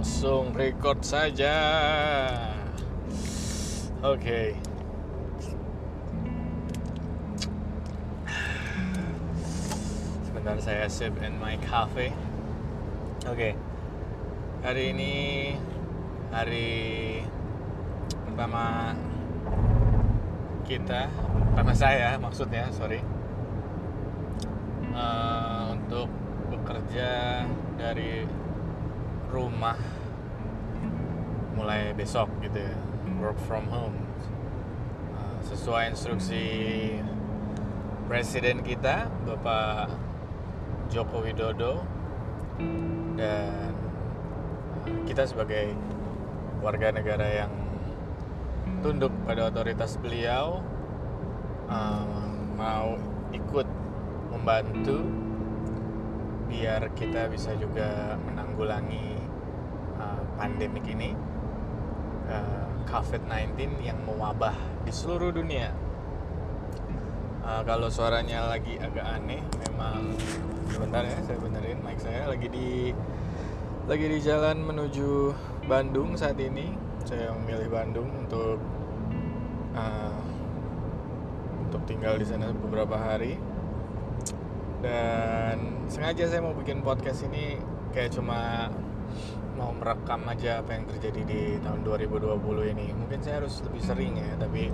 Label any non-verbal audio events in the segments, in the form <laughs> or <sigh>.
langsung record saja. Oke. Sebentar saya sip in my cafe. Oke. Hari ini hari pertama kita, pertama saya maksudnya, sorry. Eh, untuk bekerja dari rumah mulai besok gitu ya. Work from home. Uh, sesuai instruksi presiden kita Bapak Joko Widodo dan uh, kita sebagai warga negara yang tunduk pada otoritas beliau uh, mau ikut membantu biar kita bisa juga menanggulangi uh, pandemik ini uh, COVID-19 yang mewabah di seluruh dunia. Uh, kalau suaranya lagi agak aneh, memang sebentar ya saya benerin mic saya lagi di lagi di jalan menuju Bandung saat ini. Saya memilih Bandung untuk uh, untuk tinggal di sana beberapa hari dan sengaja saya mau bikin podcast ini kayak cuma mau merekam aja apa yang terjadi di tahun 2020 ini. Mungkin saya harus lebih sering ya tapi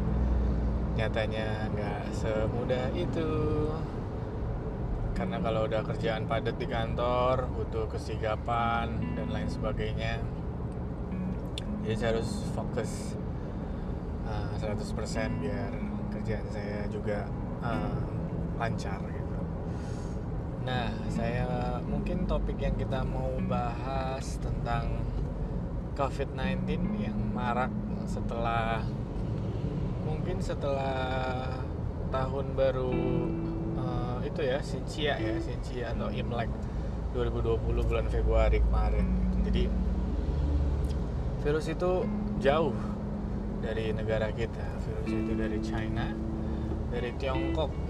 nyatanya nggak semudah itu. Karena kalau udah kerjaan padat di kantor butuh kesigapan dan lain sebagainya jadi saya harus fokus uh, 100% biar kerjaan saya juga uh, lancar Nah, saya mungkin topik yang kita mau bahas tentang COVID-19 yang marak setelah mungkin setelah tahun baru uh, itu ya Sinchia ya Sinchia atau Imlek 2020 bulan Februari kemarin. Jadi virus itu jauh dari negara kita. Virus itu dari China, dari Tiongkok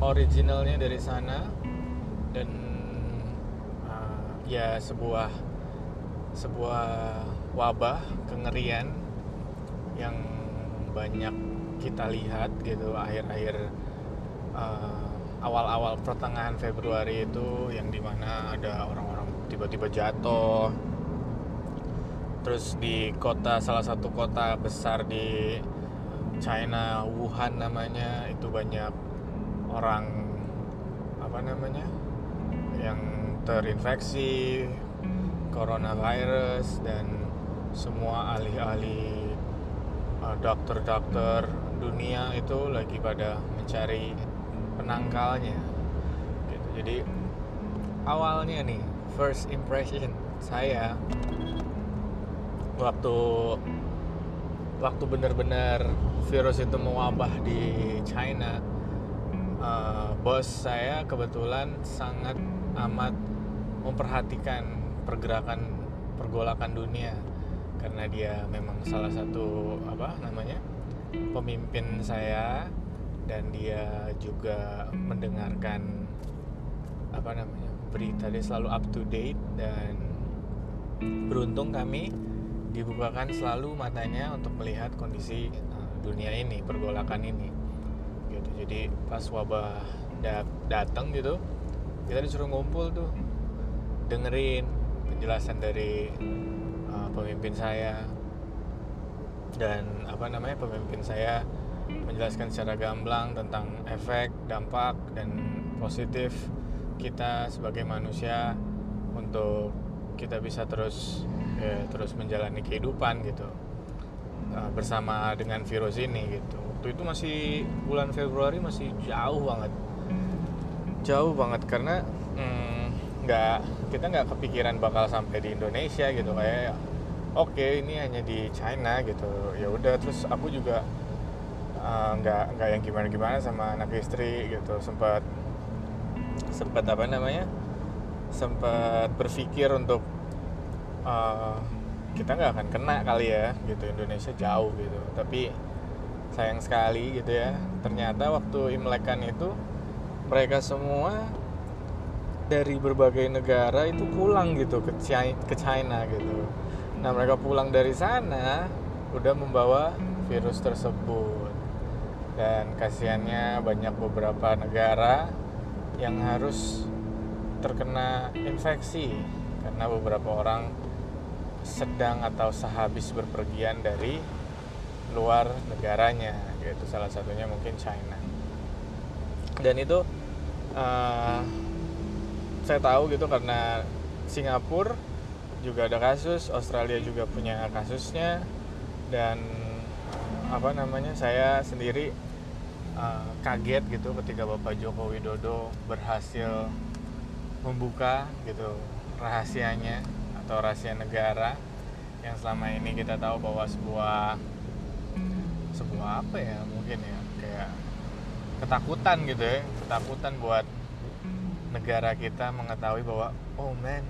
originalnya dari sana dan uh, ya sebuah sebuah wabah kengerian yang banyak kita lihat gitu. Akhir-akhir uh, awal-awal pertengahan Februari itu yang di mana ada orang-orang tiba-tiba jatuh. Terus di kota salah satu kota besar di China Wuhan namanya itu banyak orang apa namanya yang terinfeksi coronavirus dan semua ahli-ahli uh, dokter-dokter dunia itu lagi pada mencari penangkalnya gitu. jadi awalnya nih first impression saya waktu waktu benar-benar virus itu mewabah di China uh, bos saya kebetulan sangat amat memperhatikan pergerakan pergolakan dunia. Karena dia memang salah satu apa namanya pemimpin saya. Dan dia juga mendengarkan apa namanya berita. Dia selalu up to date dan beruntung kami dibukakan selalu matanya untuk melihat kondisi uh, dunia ini pergolakan ini jadi pas wabah dat datang gitu kita disuruh ngumpul tuh. Dengerin penjelasan dari uh, pemimpin saya. Dan apa namanya pemimpin saya menjelaskan secara gamblang tentang efek dampak dan positif kita sebagai manusia untuk kita bisa terus ya, terus menjalani kehidupan gitu uh, bersama dengan virus ini gitu waktu itu masih bulan Februari masih jauh banget. Jauh banget karena nggak mm, kita nggak kepikiran bakal sampai di Indonesia gitu. Kayak oke okay, ini hanya di China gitu. Ya udah terus aku juga nggak uh, nggak yang gimana gimana sama anak istri gitu. Sempat sempat apa namanya sempat berpikir untuk uh, kita nggak akan kena kali ya gitu Indonesia jauh gitu. Tapi sayang sekali gitu ya ternyata waktu imlekan itu mereka semua dari berbagai negara itu pulang gitu ke China, ke China gitu. Nah mereka pulang dari sana udah membawa virus tersebut dan kasihannya banyak beberapa negara yang harus terkena infeksi karena beberapa orang sedang atau sehabis berpergian dari luar negaranya yaitu salah satunya mungkin China. Dan itu uh, saya tahu gitu karena Singapura juga ada kasus Australia juga punya kasusnya dan apa namanya saya sendiri uh, kaget gitu ketika Bapak Joko Widodo berhasil membuka gitu rahasianya atau rahasia negara yang selama ini kita tahu bahwa sebuah sebuah apa ya mungkin ya kayak ketakutan gitu ya ketakutan buat negara kita mengetahui bahwa oh man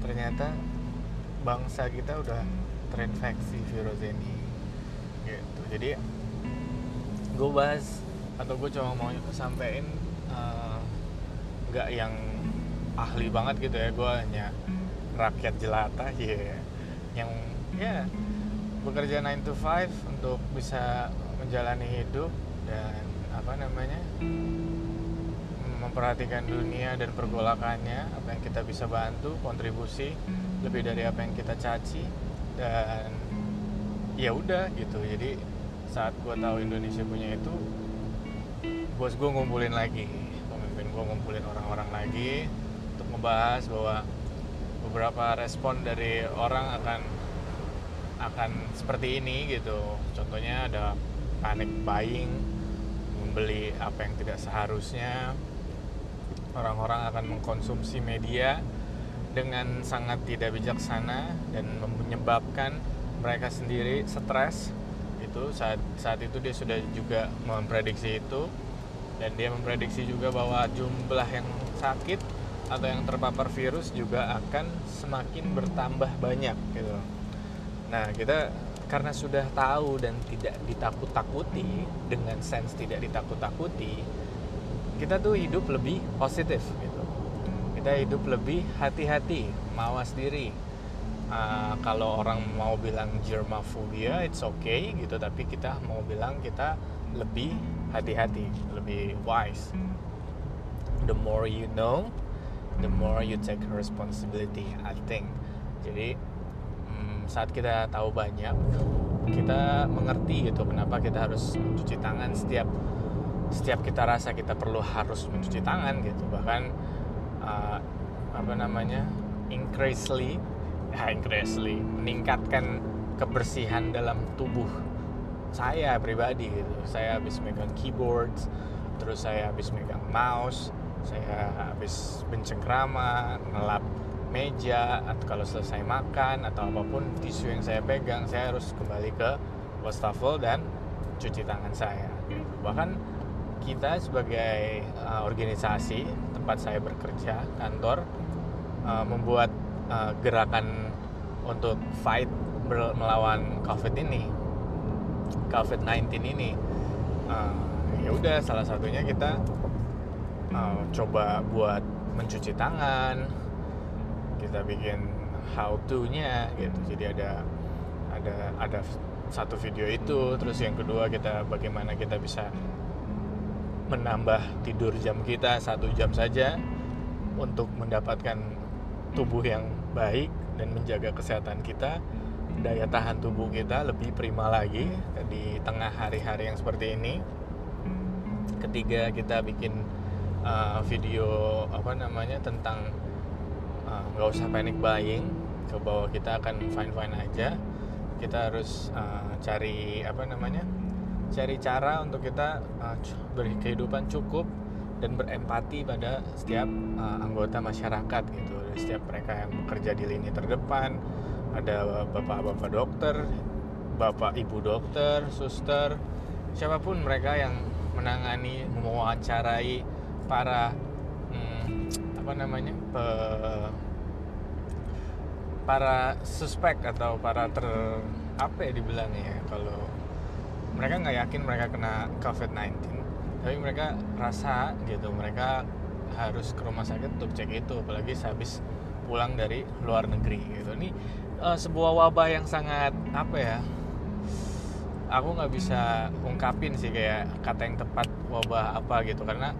ternyata bangsa kita udah terinfeksi virus ini gitu jadi gue bahas atau gue cuma mau sampein eh, nggak uh, yang ahli banget gitu ya gue hanya rakyat jelata ya yeah. yang ya yeah, bekerja 9 to 5 untuk bisa menjalani hidup dan apa namanya memperhatikan dunia dan pergolakannya apa yang kita bisa bantu kontribusi lebih dari apa yang kita caci dan ya udah gitu. Jadi saat gue tahu Indonesia punya itu bos gue ngumpulin lagi pemimpin gue ngumpulin orang-orang lagi untuk membahas bahwa beberapa respon dari orang akan akan seperti ini gitu. Contohnya ada panic buying membeli apa yang tidak seharusnya. Orang-orang akan mengkonsumsi media dengan sangat tidak bijaksana dan menyebabkan mereka sendiri stres. Itu saat saat itu dia sudah juga memprediksi itu. Dan dia memprediksi juga bahwa jumlah yang sakit atau yang terpapar virus juga akan semakin bertambah banyak gitu. Nah, kita karena sudah tahu dan tidak ditakut-takuti dengan sense tidak ditakut-takuti, kita tuh hidup lebih positif gitu. Kita hidup lebih hati-hati mawas diri. Uh, kalau orang mau bilang germophobia it's okay gitu tapi kita mau bilang kita lebih hati-hati lebih wise. The more you know the more you take responsibility I think. Jadi saat kita tahu banyak kita mengerti gitu kenapa kita harus mencuci tangan setiap setiap kita rasa kita perlu harus mencuci tangan gitu. Bahkan uh, apa namanya increasingly ya increasingly meningkatkan kebersihan dalam tubuh saya pribadi gitu. Saya habis megang keyboard terus saya habis megang mouse saya habis bencengkrama ngelap meja atau kalau selesai makan atau apa pun tisu yang saya pegang saya harus kembali ke wastafel dan cuci tangan saya. Bahkan kita sebagai uh, organisasi tempat saya bekerja kantor uh, membuat uh, gerakan untuk fight melawan covid ini covid 19 ini. Uh, ya udah salah satunya kita uh, coba buat mencuci tangan kita bikin how to nya gitu. Jadi ada ada ada satu video itu terus yang kedua kita bagaimana kita bisa menambah tidur jam kita satu jam saja untuk mendapatkan tubuh yang baik dan menjaga kesehatan kita. Daya tahan tubuh kita lebih prima lagi di tengah hari-hari yang seperti ini. Ketiga kita bikin uh, video apa namanya tentang nggak uh, usah panic buying. Ke bawah kita akan fine fine aja. Kita harus uh, cari apa namanya cari cara untuk kita uh, berkehidupan cukup dan berempati pada setiap uh, anggota masyarakat gitu. Setiap mereka yang bekerja di lini terdepan. Ada bapak-bapak dokter bapak ibu dokter suster siapa pun mereka yang menangani mewawancarai para hmm, apa namanya pe, para suspek atau para ter apa ya dibilangnya ya kalau mereka nggak yakin mereka kena COVID-19 tapi mereka rasa gitu mereka harus ke rumah sakit untuk cek itu apalagi sehabis pulang dari luar negeri gitu. Ini uh, sebuah wabah yang sangat apa ya aku nggak bisa ungkapin sih kayak kata yang tepat wabah apa gitu karena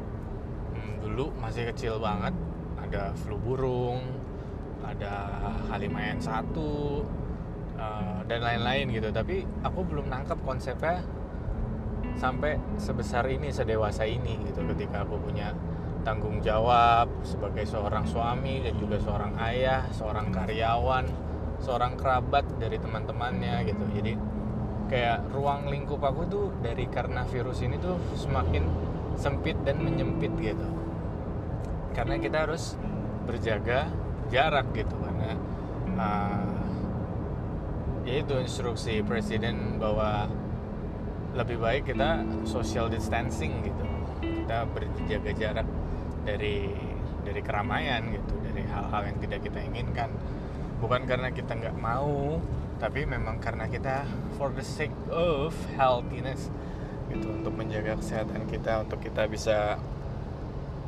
hmm, dulu masih kecil banget ada flu burung ada H5N1 uh, dan lain-lain gitu tapi aku belum nangkep konsepnya sampai sebesar ini sedewasa ini gitu ketika aku punya tanggung jawab sebagai seorang suami dan juga seorang ayah, seorang karyawan, seorang kerabat dari teman-temannya gitu. Jadi kayak ruang lingkup aku tuh dari karena virus ini tuh semakin sempit dan menyempit gitu. Karena kita harus berjaga jarak gitu karena uh, ya itu instruksi presiden bahwa lebih baik kita social distancing gitu. Kita berjaga jarak dari dari keramaian gitu dari hal-hal yang tidak kita inginkan. Bukan karena kita nggak mau tapi memang karena kita for the sake of healthiness gitu untuk menjaga kesehatan kita untuk kita bisa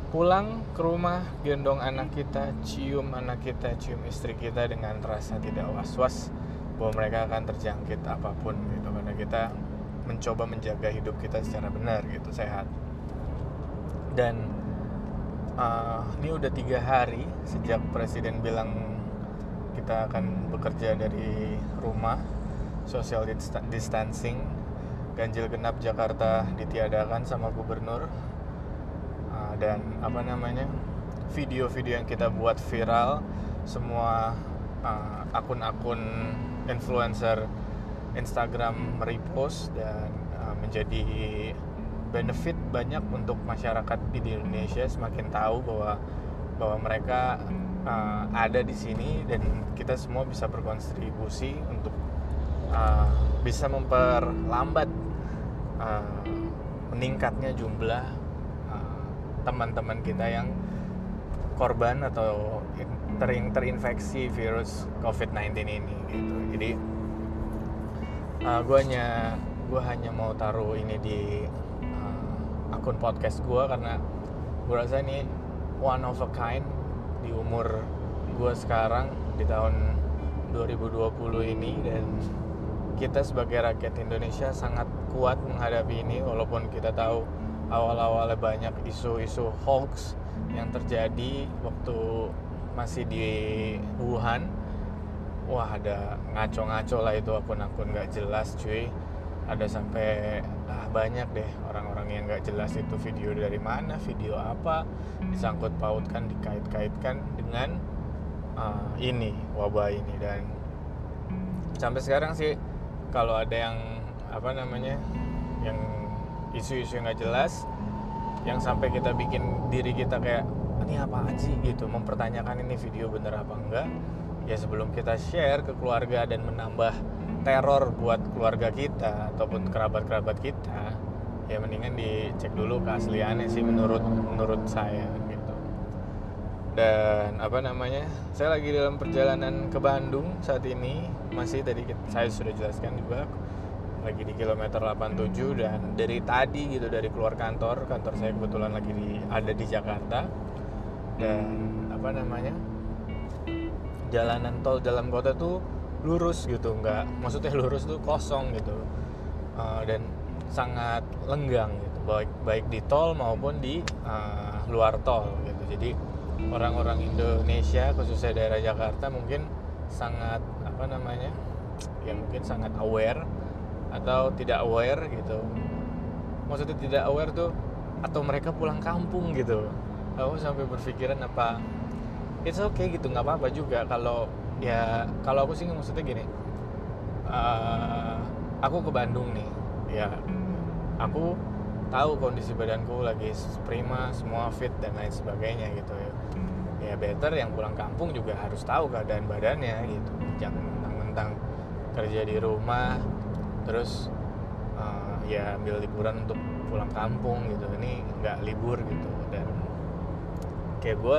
pulang ke rumah gendong anak kita cium anak kita cium istri kita dengan rasa tidak was-was bahwa mereka akan terjangkit apa pun gitu. Karena kita mencoba menjaga hidup kita secara benar gitu sehat. Dan uh, ini udah tiga hari sejak presiden bilang kita akan bekerja dari rumah social distancing. Ganjil genap Jakarta ditiadakan sama gubernur dan apa namanya video-video yang kita buat viral semua uh, akun-akun influencer Instagram repost dan uh, menjadi benefit banyak untuk masyarakat di Indonesia. Semakin tahu bahwa bahwa mereka uh, ada di sini dan kita semua bisa berkontribusi untuk uh, bisa memperlambat uh, meningkatnya jumlah teman-teman kita yang korban atau ter terinfeksi virus COVID-19 ini gitu. Jadi uh, gue hanya gue hanya mau taruh ini di uh, akun podcast gue karena gue rasa ini one of a kind di umur gue sekarang di tahun 2020 ini dan kita sebagai rakyat Indonesia sangat kuat menghadapi ini walaupun kita tahu awal-awalnya banyak isu-isu hoax yang terjadi waktu masih di Wuhan. Wah ada ngaco-ngaco lah itu akun-akun nggak jelas cuy. Ada sampai ah, banyak deh orang-orang yang nggak jelas itu video dari mana video apa disangkut pautkan dikait-kaitkan dengan uh, ini wabah ini. Dan sampai sekarang sih kalau ada yang apa namanya yang isu-isu nggak jelas yang sampai kita bikin diri kita kayak ini apa sih? gitu mempertanyakan ini video bener apa enggak. Ya sebelum kita share ke keluarga dan menambah teror buat keluarga kita ataupun kerabat-kerabat kita ya mendingan dicek dulu keasliannya sih menurut menurut saya gitu. Dan apa namanya saya lagi dalam perjalanan ke Bandung saat ini masih tadi saya sudah jelaskan juga lagi di kilometer 87 dan dari tadi gitu dari keluar kantor kantor saya kebetulan lagi di, ada di Jakarta. Dan apa namanya jalanan tol dalam kota tuh lurus gitu nggak maksudnya lurus tuh kosong gitu. Uh, dan sangat lenggang gitu baik baik di tol maupun di uh, luar tol gitu. Jadi orang-orang Indonesia khususnya daerah Jakarta mungkin sangat apa namanya ya mungkin sangat aware atau tidak aware gitu. Maksudnya tidak aware tuh atau mereka pulang kampung gitu. Aku sampai berpikiran apa it's okay gitu. Nggak apa-apa juga kalau ya kalau aku sih maksudnya gini. Uh, aku ke Bandung nih ya. Aku tahu kondisi badanku lagi prima semua fit dan lain sebagainya gitu ya. Ya better yang pulang kampung juga harus tahu keadaan badannya gitu. Jangan mentang-mentang kerja di rumah terus uh, ya ambil liburan untuk pulang kampung gitu. Ini nggak libur gitu. Dan kayak gue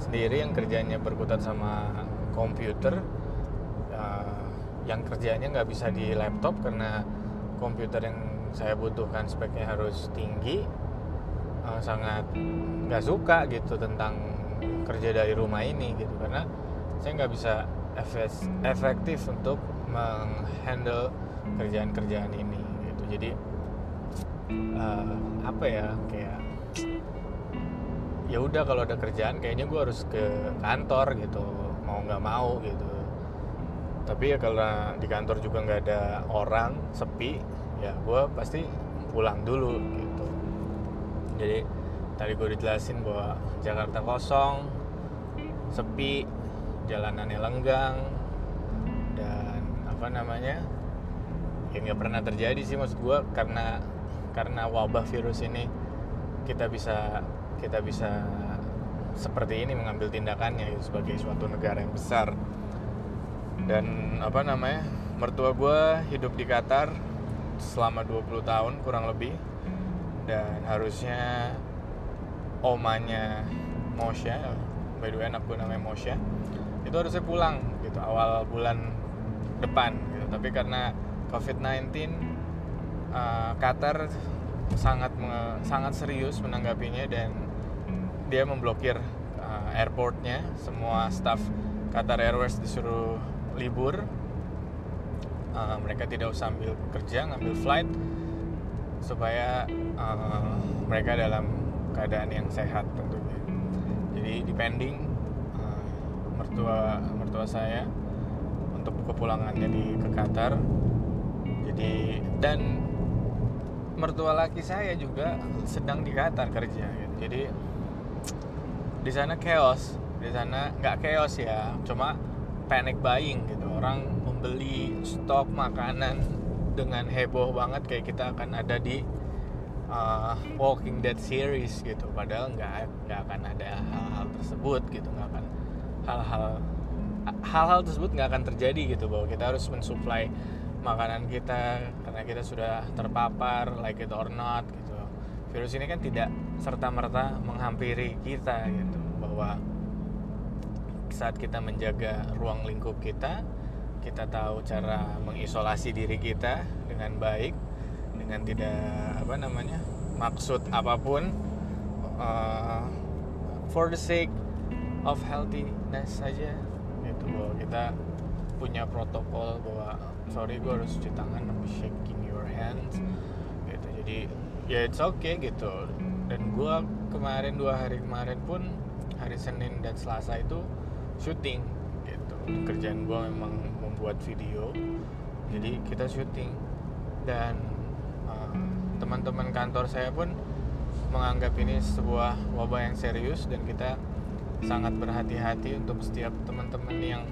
sendiri yang kerjanya berkutat sama komputer uh, yang kerjanya nggak bisa di laptop karena komputer yang saya butuhkan speknya harus tinggi uh, sangat nggak suka gitu tentang kerja dari rumah ini gitu. Karena saya nggak bisa efektif untuk menghandle kerjaan-kerjaan ini gitu. Jadi uh, apa ya kayak ya udah kalau ada kerjaan kayaknya gue harus ke kantor gitu. Mau nggak mau gitu. Tapi ya kalau di kantor juga nggak ada orang sepi ya gue pasti pulang dulu gitu. Jadi tadi gue dijelasin bahwa Jakarta kosong sepi jalanannya lenggang dan apa namanya ya nggak pernah terjadi sih maksud gue karena karena wabah virus ini kita bisa kita bisa seperti ini mengambil tindakannya gitu, sebagai suatu negara yang besar dan apa namanya mertua gue hidup di Qatar selama 20 tahun kurang lebih dan harusnya omanya Moshe by the way anak gue namanya Moshe itu harusnya pulang gitu awal bulan depan gitu. tapi karena COVID-19 uh, Qatar sangat sangat serius menanggapinya dan dia memblokir uh, airportnya. Semua staff Qatar Airways disuruh libur. Uh, mereka tidak usah ambil kerja ngambil flight supaya uh, mereka dalam keadaan yang sehat tentunya. Jadi depending uh, mertua mertua saya untuk kepulangannya di ke Qatar jadi dan mertua laki saya juga sedang di Qatar kerja gitu. jadi di sana chaos. Di sana nggak chaos ya cuma panic buying gitu. Orang membeli stok makanan dengan heboh banget kayak kita akan ada di uh, Walking Dead series gitu. Padahal nggak nggak akan ada hal-hal tersebut gitu. Nggak akan hal-hal hal-hal tersebut nggak akan terjadi gitu. Bahwa kita harus mensuplai makanan kita karena kita sudah terpapar like it or not gitu. Virus ini kan tidak serta merta menghampiri kita gitu. Bahwa saat kita menjaga ruang lingkup kita kita tahu cara mengisolasi diri kita dengan baik dengan tidak apa namanya maksud apa pun uh, for the sake of healthiness saja gitu. Bahwa kita punya protokol bahwa sorry gue harus cuci tangan I'm shaking your hands gitu. Jadi ya it's okay gitu. Dan gue kemarin dua hari kemarin pun hari Senin dan Selasa itu syuting gitu. Kerjaan gue memang membuat video jadi kita syuting. Dan uh, teman-teman kantor saya pun menganggap ini sebuah wabah yang serius dan kita sangat berhati-hati untuk setiap teman-teman yang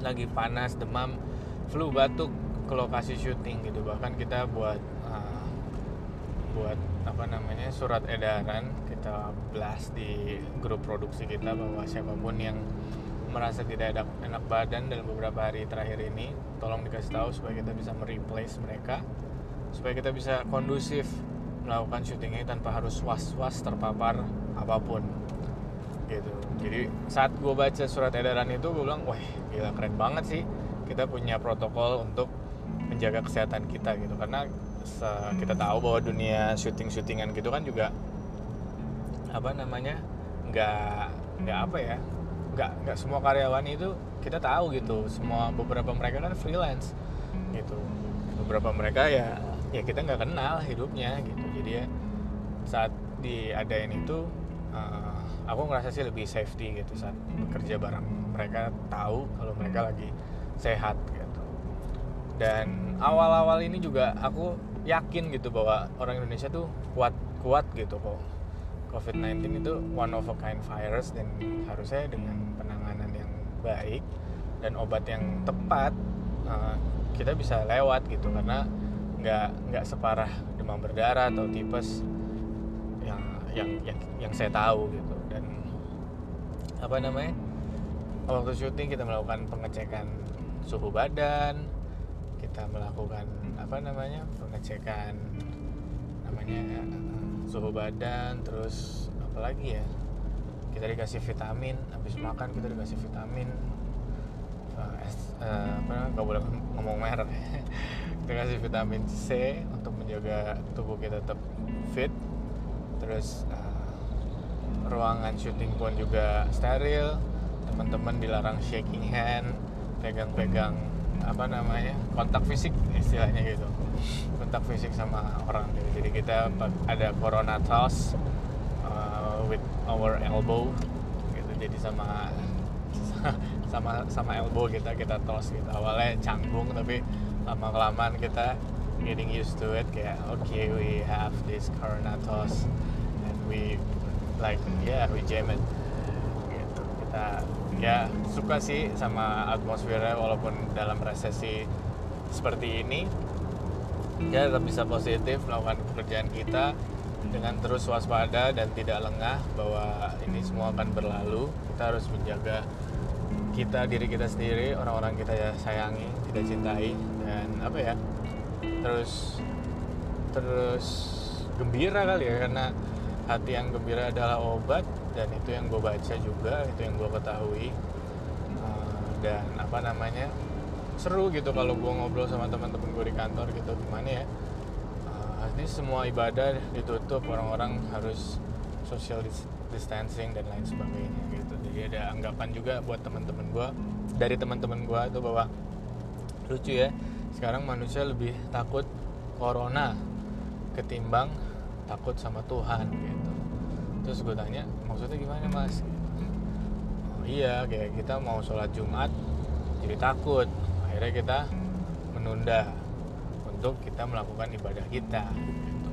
lagi panas demam flu batuk ke lokasi syuting gitu. Bahkan kita buat uh, buat apa namanya surat edaran kita blast di grup produksi kita bahwa siapa pun yang merasa tidak enak, enak badan dalam beberapa hari terakhir ini tolong dikasih tahu supaya kita bisa mereplace mereka supaya kita bisa kondusif melakukan syutingnya tanpa harus was-was terpapar apa pun gitu. Jadi saat gue baca surat edaran itu gue bilang wah gila keren banget sih kita punya protokol untuk menjaga kesehatan kita gitu. Karena kita tahu bahwa dunia syuting-syutingan gitu kan juga apa namanya nggak nggak apa ya nggak nggak semua karyawan itu kita tahu gitu. Semua beberapa mereka kan freelance gitu. Beberapa mereka ya ya kita nggak kenal hidupnya gitu. Jadi ya saat diadain itu uh, aku ngerasa sih lebih safety gitu saat bekerja bareng mereka tahu kalau mereka lagi sehat gitu. Dan awal-awal ini juga aku yakin gitu bahwa orang Indonesia tuh kuat kuat gitu kok. COVID-19 itu one of a kind virus dan harusnya dengan penanganan yang baik dan obat yang tepat uh, kita bisa lewat gitu karena nggak nggak separah demam berdarah atau tipes yang yang yang, yang saya tahu gitu. Dan apa namanya waktu syuting kita melakukan pengecekan suhu badan kita melakukan apa namanya pengecekan namanya suhu badan terus apa lagi ya kita dikasih vitamin habis makan kita dikasih vitamin uh, uh, apa nggak boleh ngomong merek. <laughs> Kita kasih vitamin C untuk menjaga tubuh kita tetap fit terus ruangan syuting pun juga steril teman-teman dilarang shaking hand pegang-pegang apa namanya kontak fisik istilahnya gitu. Kontak fisik sama orang. Gitu. jadi kita ada corona toss uh, with our elbow gitu. Jadi sama <laughs> sama sama elbow kita kita toss gitu. Awalnya canggung tapi lama kelamaan kita getting used to it kayak okay we have this corona toss and we like yeah we jam it. Gitu. Kita ya suka sih sama atmosfernya walaupun dalam resesi seperti ini. Ya tetap bisa positif melakukan pekerjaan kita dengan terus waspada dan tidak lengah bahwa ini semua akan berlalu. Kita harus menjaga kita diri kita sendiri orang-orang kita ya sayangi kita cintai dan apa ya terus terus gembira kali ya karena hati yang gembira adalah obat dan itu yang gue baca juga itu yang gue ketahui. Uh, dan apa namanya seru gitu kalau gue ngobrol sama teman-teman gue di kantor gitu gimana ya uh, ini semua ibadah ditutup orang-orang harus social distancing dan lain sebagainya gitu. Jadi ada anggapan juga buat teman-teman gue dari teman-teman gue itu bahwa lucu ya sekarang manusia lebih takut corona ketimbang takut sama Tuhan gitu. Terus gue tanya maksudnya gimana mas? Oh, iya kayak kita mau sholat Jumat jadi takut. Akhirnya kita menunda untuk kita melakukan ibadah kita gitu.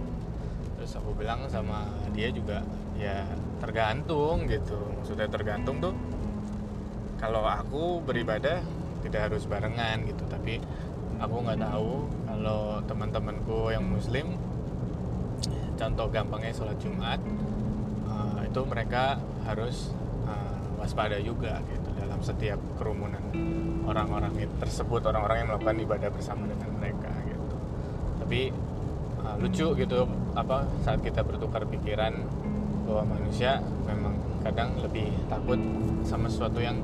terus aku bilang sama dia juga ya tergantung gitu. Maksudnya tergantung tuh kalau aku beribadah tidak harus barengan gitu. Tapi aku nggak tahu kalau teman-temanku yang muslim contoh gampangnya sholat Jumat itu mereka harus uh, waspada juga gitu dalam setiap kerumunan orang-orang tersebut orang-orang yang melakukan ibadah bersama dengan mereka gitu. Tapi uh, lucu gitu apa saat kita bertukar pikiran bahwa manusia memang kadang lebih takut sama sesuatu yang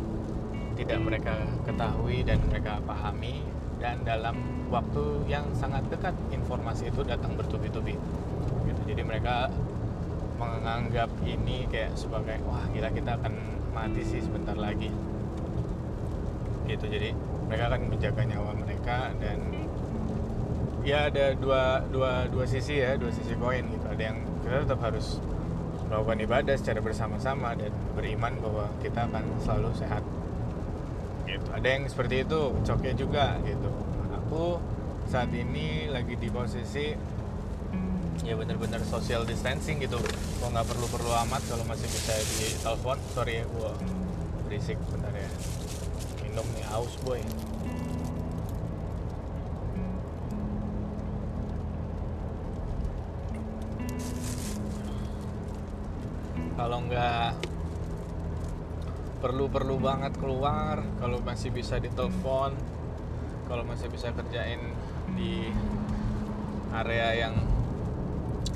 tidak mereka ketahui dan mereka pahami dan dalam waktu yang sangat dekat informasi itu datang bertubi-tubi jadi mereka menganggap ini kayak sebagai wah gila kita akan mati sih sebentar lagi. Gitu jadi mereka akan menjaga nyawa mereka dan ya ada dua dua dua sisi ya dua sisi koin gitu. Ada yang kita tetap harus melakukan ibadah secara bersama-sama dan beriman bahwa kita akan selalu sehat. Gitu. Ada yang seperti itu coknya juga gitu. Aku saat ini lagi di posisi ya bener-bener social distancing gitu. Kok nggak perlu-perlu amat kalau masih bisa di telepon. Sorry ya gua berisik bentar ya. Minum nih haus boy. Kalau nggak perlu-perlu banget keluar kalau masih bisa ditelepon kalau masih bisa kerjain di area yang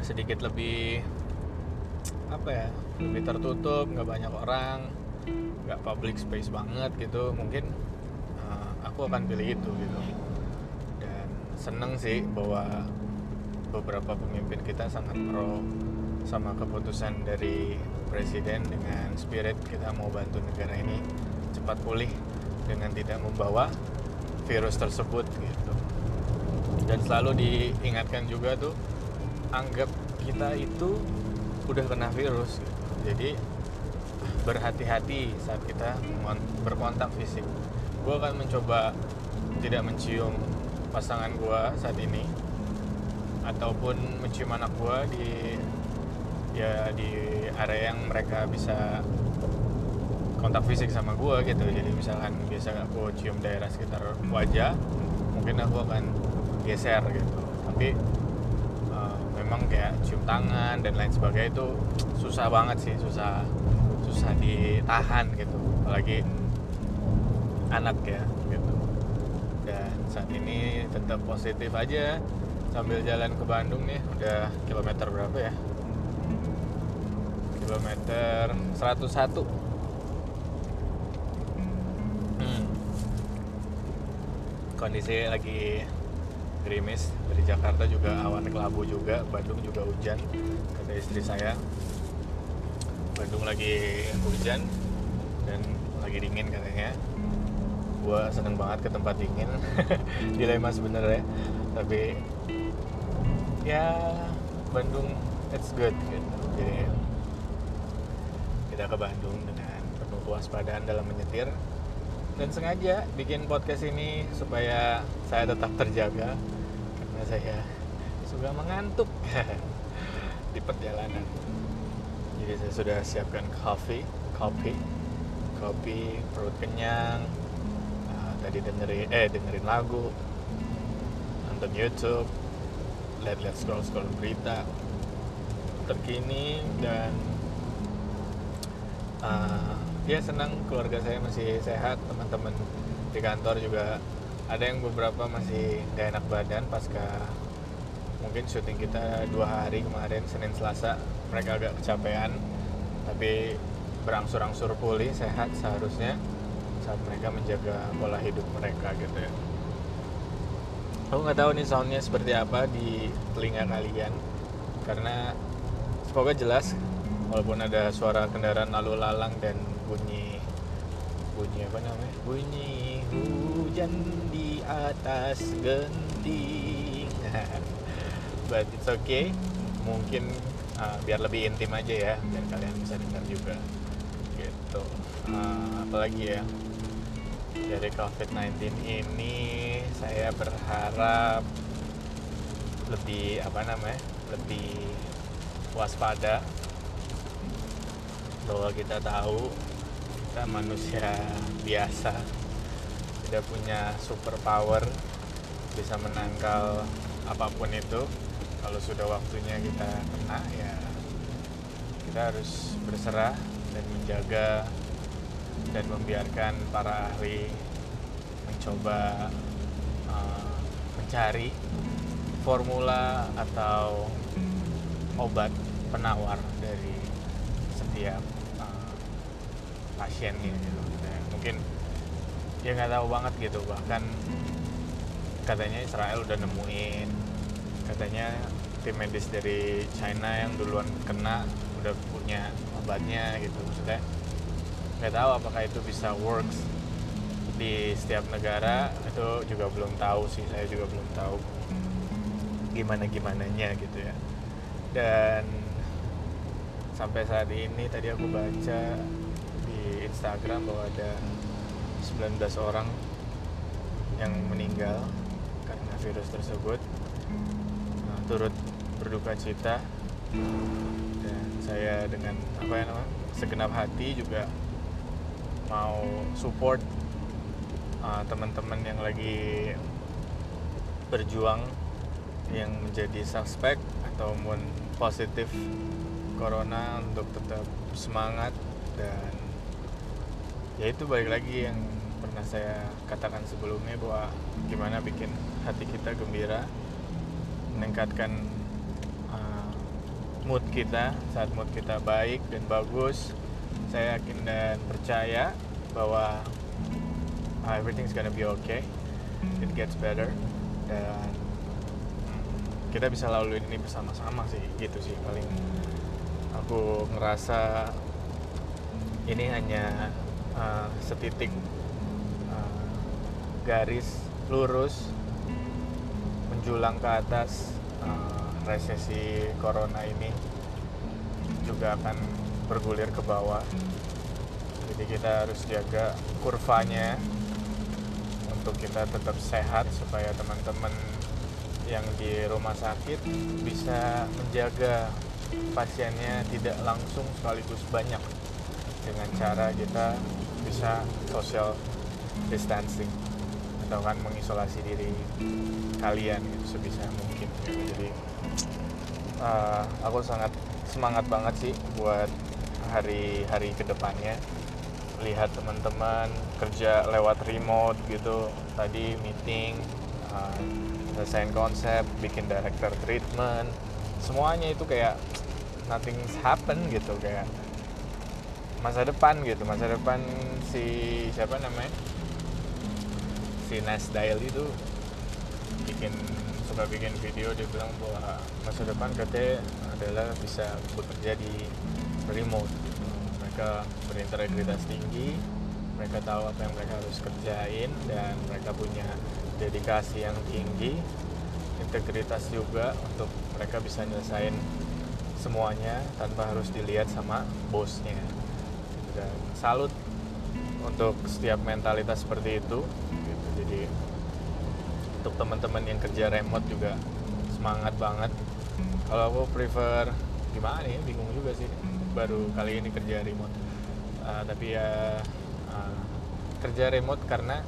sedikit lebih apa ya lebih tertutup nggak banyak orang nggak public space banget gitu. Mungkin uh, aku akan pilih itu gitu. Dan seneng sih bahwa beberapa pemimpin kita sangat pro sama keputusan dari presiden dengan spirit kita mau bantu negara ini cepat pulih dengan tidak membawa virus tersebut gitu. Dan selalu diingatkan juga tuh anggap kita itu udah kena virus. Jadi berhati-hati saat kita berkontak fisik. Gue akan mencoba tidak mencium pasangan gue saat ini ataupun mencium anak gue di ya di area yang mereka bisa kontak fisik sama gue gitu. Jadi misalkan biasa aku cium daerah sekitar wajah mungkin aku akan geser gitu. Tapi memang kayak cium tangan dan lain sebagainya itu susah banget sih susah susah ditahan gitu. Apalagi anak ya gitu. Dan saat ini tetap positif aja sambil jalan ke Bandung nih udah kilometer berapa ya? Kilometer 101 hmm. kondisi lagi gerimis. Dari Jakarta juga awan kelabu juga Bandung juga hujan kata istri saya. Bandung lagi hujan dan lagi dingin katanya. Gue seneng banget ke tempat dingin. <laughs> Dilema sebenarnya tapi ya Bandung it's good gitu. Jadi kita ke Bandung dengan penuh kewaspadaan dalam menyetir dan sengaja bikin podcast ini supaya saya tetap terjaga. Karena saya suka mengantuk <laughs> di perjalanan. Jadi saya sudah siapkan coffee kopi kopi perut kenyang uh, tadi dengerin eh dengerin lagu nonton YouTube lihat-lihat scroll scroll berita terkini dan uh, ya senang. Keluarga saya masih sehat teman-teman di kantor juga. Ada yang beberapa masih gak enak badan pasca mungkin syuting kita dua hari kemarin Senin Selasa. Mereka agak kecapean tapi berangsur-angsur pulih sehat seharusnya saat mereka menjaga pola hidup mereka gitu ya. Aku nggak tahu nih soundnya seperti apa di telinga kalian karena semoga jelas walaupun ada suara kendaraan lalu lalang dan bunyi bunyi apa namanya? Bunyi hujan di atas genting. <laughs> But it's okay. Mungkin uh, biar lebih intim aja ya biar kalian bisa dengar juga. Gitu. Uh, apalagi ya? Dari COVID-19 ini saya berharap lebih apa namanya? Lebih waspada. Bahwa kita tahu kita manusia biasa. Tidak punya super power bisa menangkal apa pun itu. Kalau sudah waktunya kita kena ya kita harus berserah dan menjaga dan membiarkan para ahli mencoba uh, mencari formula atau obat penawar dari setiap pasiennya gitu. Mungkin dia nggak tahu banget gitu bahkan katanya Israel udah nemuin katanya tim medis dari China yang duluan kena udah punya obatnya gitu. Maksudnya nggak tahu apakah itu bisa works di setiap negara itu juga belum tahu sih saya juga belum tahu gimana gimananya gitu ya. Dan sampai saat ini tadi aku baca Instagram bahwa ada 19 orang yang meninggal karena virus tersebut. Nah, turut berduka cita. Dan saya dengan apa ya namanya segenap hati juga mau support uh, teman-teman yang lagi berjuang yang menjadi suspek ataupun positif corona untuk tetap semangat dan ya itu balik lagi yang pernah saya katakan sebelumnya bahwa gimana bikin hati kita gembira meningkatkan uh, mood kita saat mood kita baik dan bagus saya yakin dan percaya bahwa uh, everything's gonna be okay. It gets better dan kita bisa lalui ini bersama-sama sih gitu sih paling. Aku ngerasa ini hanya uh, setitik uh, garis lurus menjulang ke atas uh, resesi corona ini juga akan bergulir ke bawah. Jadi kita harus jaga kurvanya untuk kita tetap sehat supaya teman-teman yang di rumah sakit bisa menjaga pasiennya tidak langsung sekaligus banyak dengan cara kita bisa social distancing atau kan mengisolasi diri kalian gitu sebisa mungkin gitu. jadi uh, aku sangat semangat banget sih buat hari-hari ke depannya lihat teman-teman kerja lewat remote gitu tadi meeting uh, selesaiin konsep bikin director treatment semuanya itu kayak nothing's happen gitu kayak masa depan gitu masa depan si siapa namanya? Si Nas Dial itu bikin suka bikin video dia bilang bahwa masa depan KT adalah bisa bekerja di remote. Mereka berintegritas tinggi mereka tahu apa yang mereka harus kerjain dan mereka punya dedikasi yang tinggi integritas juga untuk mereka bisa nyelesain semuanya tanpa harus dilihat sama bosnya salut untuk setiap mentalitas seperti itu gitu. jadi untuk teman-teman yang kerja remote juga semangat banget. Kalau aku prefer gimana ya bingung juga sih. Baru kali ini kerja remote. Uh, tapi ya uh, kerja remote karena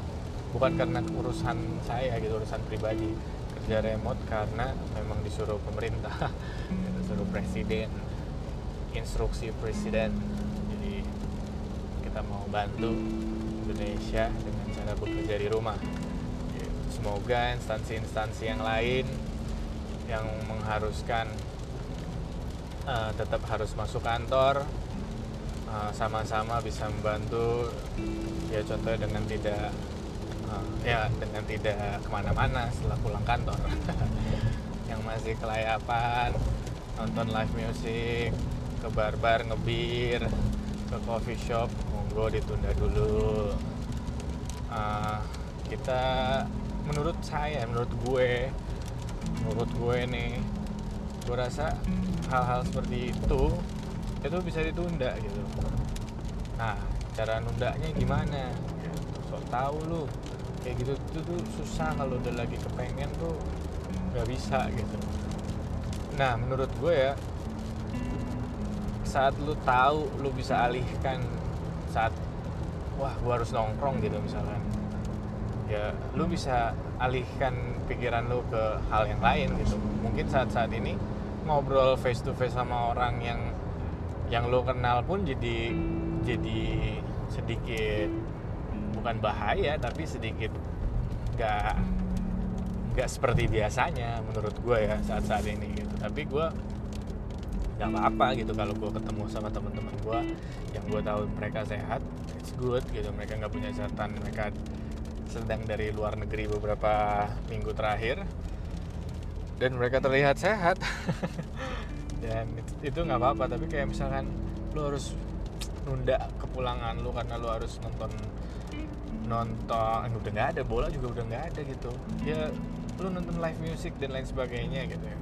bukan karena urusan saya gitu urusan pribadi. Kerja remote karena memang disuruh pemerintah <laughs> disuruh presiden instruksi presiden kita mau bantu Indonesia dengan cara bekerja di rumah. Semoga instansi-instansi yang lain yang mengharuskan uh, tetap harus masuk kantor eh, sama-sama bisa membantu ya contohnya dengan tidak uh, ya dengan tidak ke mana-mana setelah pulang kantor. <laughs> Yang masih kelayapan nonton live music ke bar-bar ngebir ke coffee shop monggo ditunda dulu. Uh, kita menurut saya menurut gue menurut gue nih gue rasa hal-hal seperti itu itu bisa ditunda gitu. Nah cara nundanya gimana? So tahu lu. Kayak gitu itu tuh susah kalau udah lagi kepengen tuh nggak bisa gitu. Nah menurut gue ya saat lu tahu lu bisa alihkan saat wah gue harus nongkrong gitu misalkan ya lu bisa alihkan pikiran lu ke hal yang lain gitu. Mungkin saat-saat ini ngobrol face to face sama orang yang yang lu kenal pun jadi jadi sedikit bukan bahaya tapi sedikit gak gak seperti biasanya menurut gue ya saat-saat ini gitu. Tapi gue gak apa-apa gitu kalau gue ketemu sama teman-teman gue yang gue tahu mereka sehat it's good gitu. Mereka nggak punya catatan mereka sedang dari luar negeri beberapa minggu terakhir. Dan mereka terlihat sehat. <laughs> Dan itu nggak apa-apa tapi kayak misalkan lu harus nunda kepulangan lu karena lu harus nonton nonton eh, udah nggak ada bola juga udah nggak ada gitu. Ya lu nonton live music dan lain sebagainya gitu ya.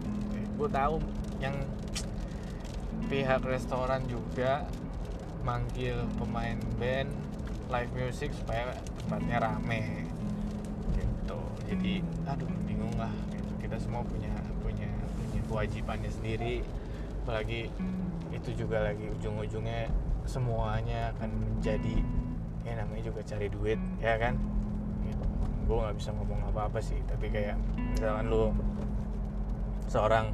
Gue tahu yang pihak restoran juga manggil pemain band live music supaya tempatnya rame. Gitu. Jadi aduh bingung lah. Gitu. kita semua punya punya punya kewajibannya sendiri. Apalagi itu juga lagi ujung-ujungnya semuanya akan menjadi ya namanya juga cari duit ya kan? Gitu. gue nggak bisa ngomong apa-apa sih tapi kayak misalkan lu seorang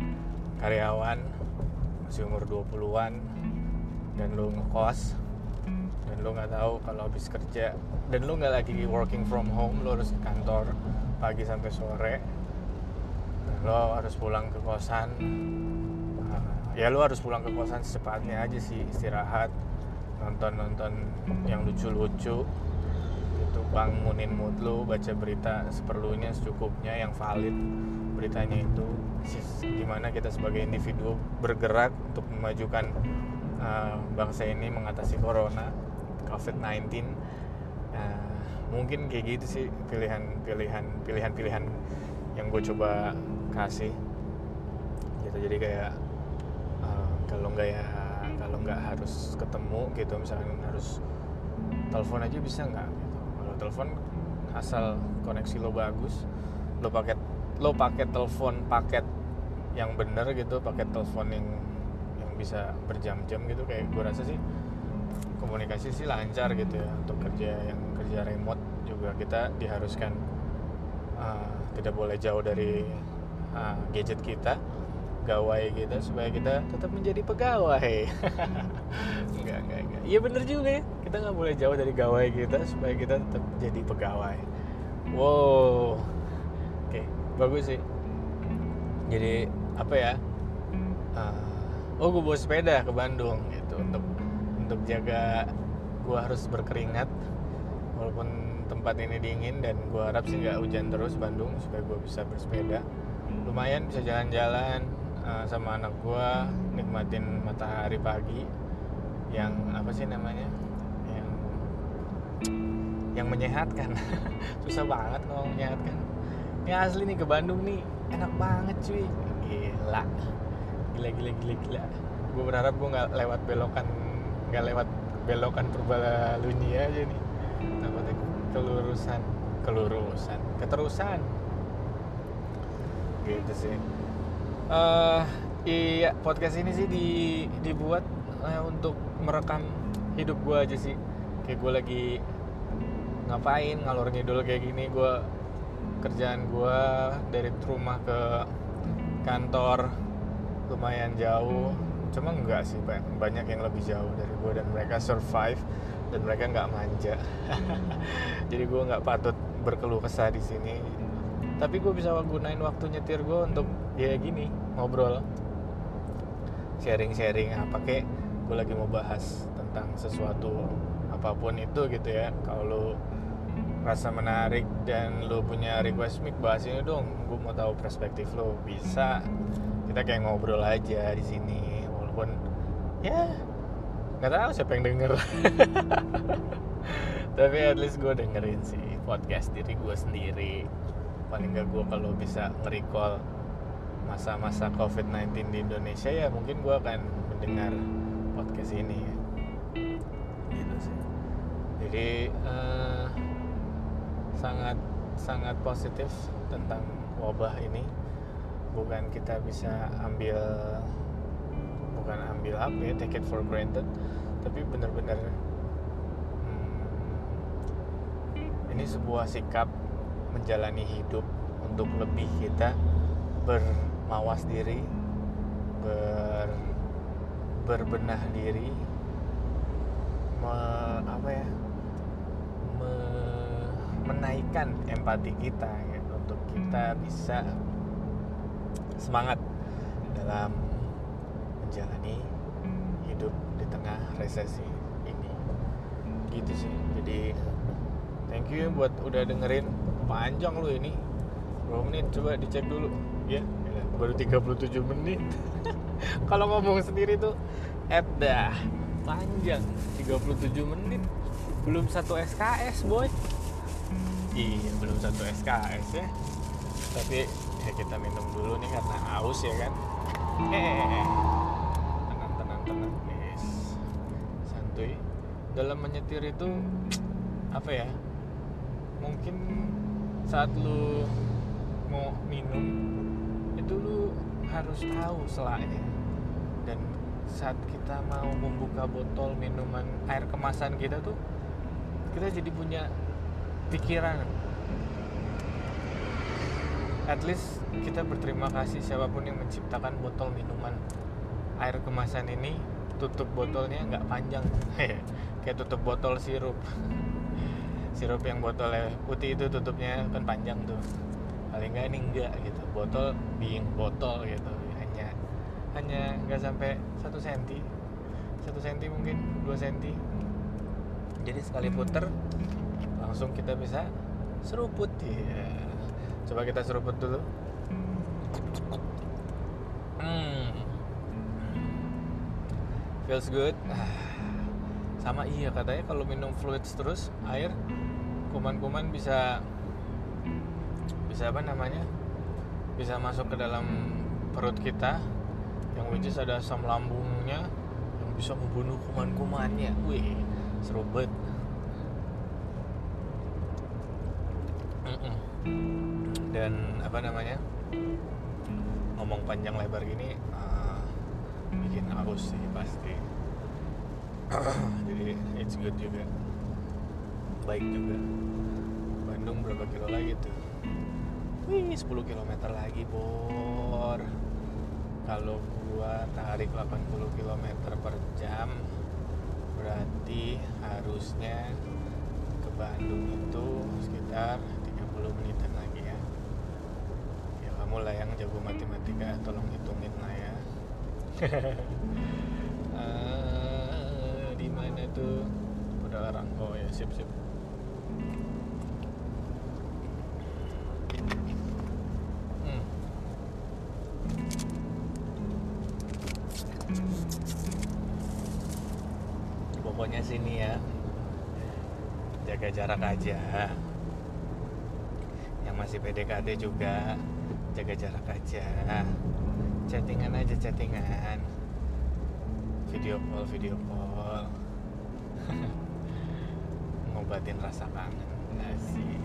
karyawan masih umur 20-an dan lu ngekos dan lo nggak tahu kalau habis kerja dan lo nggak lagi working from home lo harus ke kantor pagi sampai sore dan lo harus pulang ke kosan. Uh, ya lo harus pulang ke kosan secepatnya aja sih istirahat nonton nonton yang lucu-lucu itu bangunin mood lo baca berita seperlunya secukupnya yang valid beritanya itu gimana kita sebagai individu bergerak untuk memajukan uh, bangsa ini mengatasi corona COVID-19 nah, mungkin kayak gitu sih pilihan-pilihan pilihan-pilihan yang gue coba kasih. Gitu jadi kayak uh, kalau nggak ya kalau nggak harus ketemu gitu misalnya harus telepon aja bisa nggak gitu. Kalau telepon asal koneksi lo bagus lo paket lo pakai telepon paket yang bener gitu paket telepon yang yang bisa berjam-jam gitu kayak gue rasa sih komunikasi sih lancar gitu ya untuk kerja yang kerja remote juga kita diharuskan uh, tidak boleh jauh dari uh, gadget kita gawai kita supaya kita tetap menjadi pegawai. <laughs> Enggak enggak enggak. Iya bener juga ya. Kita nggak boleh jauh dari gawai kita supaya kita tetap jadi pegawai. Wow. Oke okay, bagus sih. Jadi apa ya uh, oh gue bawa sepeda ke Bandung gitu. Untuk untuk jaga gue harus berkeringat walaupun tempat ini dingin dan gue harap sih nggak hujan terus Bandung supaya gue bisa bersepeda. Lumayan bisa jalan-jalan uh, sama anak gua nikmatin matahari pagi. Yang apa sih namanya? Yang yang menyehatkan. <laughs> Susah banget ngomong menyehatkan. Ini asli nih ke Bandung nih enak banget cuy gila. Gila gila gila gila. Gue berharap gue nggak lewat belokan nggak lewat belokan Purbalunyi aja nih. Takutnya kelurusan. Kelurusan. Keterusan. Gitu sih. Uh, iya podcast ini sih di, dibuat uh, untuk merekam hidup gue aja sih. Kayak gue lagi ngapain ngalor ngidul kayak gini gue kerjaan gue dari rumah ke kantor lumayan jauh. Cuma enggak sih banyak yang lebih jauh dari gue dan mereka survive dan mereka nggak manja. <laughs> Jadi gue nggak patut berkeluh kesah di sini. Tapi gue bisa gunain waktu nyetir gue untuk ya gini ngobrol. Sharing-sharing apa kek gue lagi mau bahas tentang sesuatu apa pun itu gitu ya. Kalau rasa menarik dan lu punya request mic bahas ini dong. Gue mau tahu perspektif lu. Bisa. Kita kayak ngobrol aja di sini. Walaupun ya nggak tahu siapa yang denger. <laughs> Tapi at least gue dengerin sih podcast diri gue sendiri. Paling nggak gue kalau bisa nge-recall masa-masa COVID-19 di Indonesia ya mungkin gue akan mendengar podcast ini. Gitu sih. Jadi uh, sangat sangat positif tentang wabah ini. Bukan kita bisa ambil bukan ambil apa ya take it for granted tapi benar-benar hmm, ini sebuah sikap menjalani hidup untuk lebih kita bermawas diri ber berbenah diri me, apa ya menaikkan empati kita ya, untuk kita bisa semangat dalam menjalani hidup di tengah resesi ini. Gitu sih. Jadi thank you buat udah dengerin. Panjang lu ini. Berapa menit coba dicek dulu. Ya baru 37 menit. <laughs> Kalau ngomong sendiri tuh at dah. Panjang. 37 menit. Belum satu SKS boy iya belum satu SKS ya. Tapi ya kita minum dulu nih karena haus ya kan. Eh tenang tenang tenang. Guys santuy. Dalam menyetir itu apa ya mungkin saat lu mau minum itu lu harus tahu selanya dan saat kita mau membuka botol minuman air kemasan kita tuh kita jadi punya pikiran. At least kita berterima kasih siapa pun yang menciptakan botol minuman. Air kemasan ini tutup botolnya nggak panjang. <laughs> Kayak tutup botol sirup. <laughs> Sirup yang botolnya putih itu tutupnya kan panjang tuh. Paling nggak ini enggak gitu. Botol being botol gitu. Hanya hanya nggak sampai satu senti. Satu senti mungkin dua senti. Jadi sekali puter langsung kita bisa seruput. Ya coba kita seruput dulu. Hmm. feels good. <sighs> Sama iya katanya kalau minum fluids terus air kuman-kuman bisa bisa apa namanya? Bisa masuk ke dalam perut kita yang which is ada asam lambungnya yang bisa membunuh kuman-kumannya. Wih seru banget dan apa namanya ngomong panjang lebar gini uh, bikin haus sih pasti. <clears throat> Jadi it's good juga. Baik juga. Bandung berapa kilo lagi tuh? Wih 10 km lagi bor. Kalau gua tarik 80 km per jam berarti harusnya ke Bandung itu sekitar 30 menitan lagi ya. Ya kamu lah yang jago matematika tolong hitungin lah ya. Uh, <laughs> di mana tuh? Udah larang oh ya sip sip. Hmm. Pokoknya sini ya. Jaga jarak aja masih PDKT juga. Jaga jarak aja. Chattingan aja chattingan. Video call video call. <laughs> Ngobatin rasa kangen. Asik.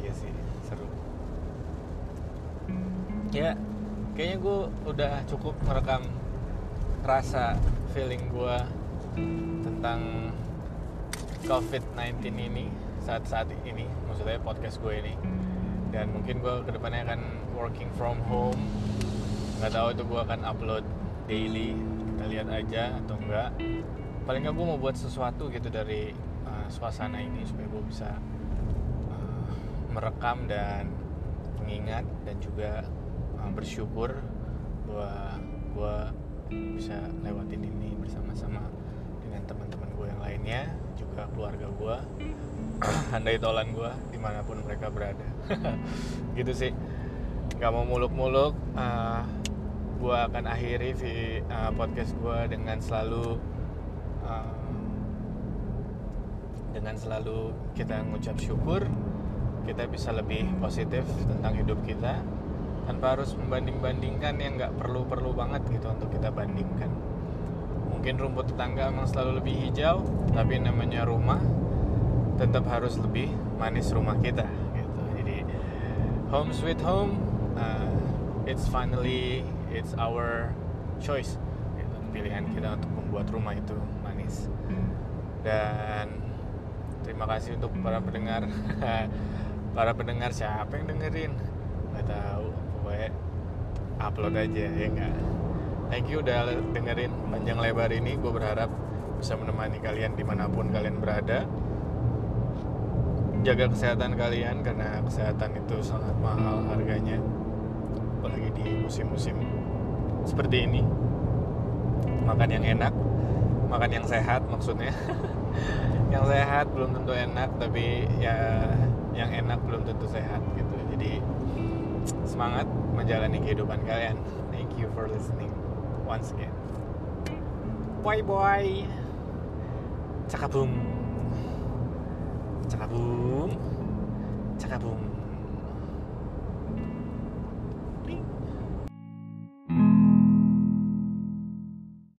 Iya sih seru. Ya kayaknya gue udah cukup merekam rasa feeling gue tentang COVID-19 ini saat-saat ini maksudnya podcast gue ini. Dan mungkin gue ke depannya akan working from home. Nggak tahu itu gue akan upload daily kita lihat aja atau enggak. Paling nggak gue mau buat sesuatu gitu dari uh, suasana ini supaya gue bisa uh, merekam dan mengingat dan juga uh, bersyukur bahwa gue bisa lewatin ini bersama-sama dengan teman-teman gue yang lainnya juga keluarga gue <clears throat> handai tolan gue di mana pun mereka berada. <laughs> Gitu sih. Nggak mau muluk-muluk uh, gue akan akhiri uh, podcast gue dengan selalu uh, dengan selalu kita mengucap syukur kita bisa lebih positif tentang hidup kita tanpa harus membanding-bandingkan yang nggak perlu-perlu banget gitu untuk kita bandingkan mungkin rumput tetangga memang selalu lebih hijau tapi namanya rumah tetap harus lebih manis rumah kita gitu. Jadi home sweet home uh, it's finally it's our choice gitu. pilihan kita untuk membuat rumah itu manis. Dan terima kasih untuk para pendengar. <laughs> Para pendengar siapa yang dengerin? Nggak tahu pokoknya upload aja ya enggak thank you udah dengerin panjang lebar ini. Gue berharap bisa menemani kalian di mana pun kalian berada. Jaga kesehatan kalian karena kesehatan itu sangat mahal harganya. Apalagi di musim-musim seperti ini. Makan yang enak makan yang sehat maksudnya. <laughs> Yang sehat belum tentu enak tapi ya yang enak belum tentu sehat gitu. Jadi semangat menjalani kehidupan kalian. Thank you for listening once again. Bye bye. 차가붐. 차가붐. 차가붐.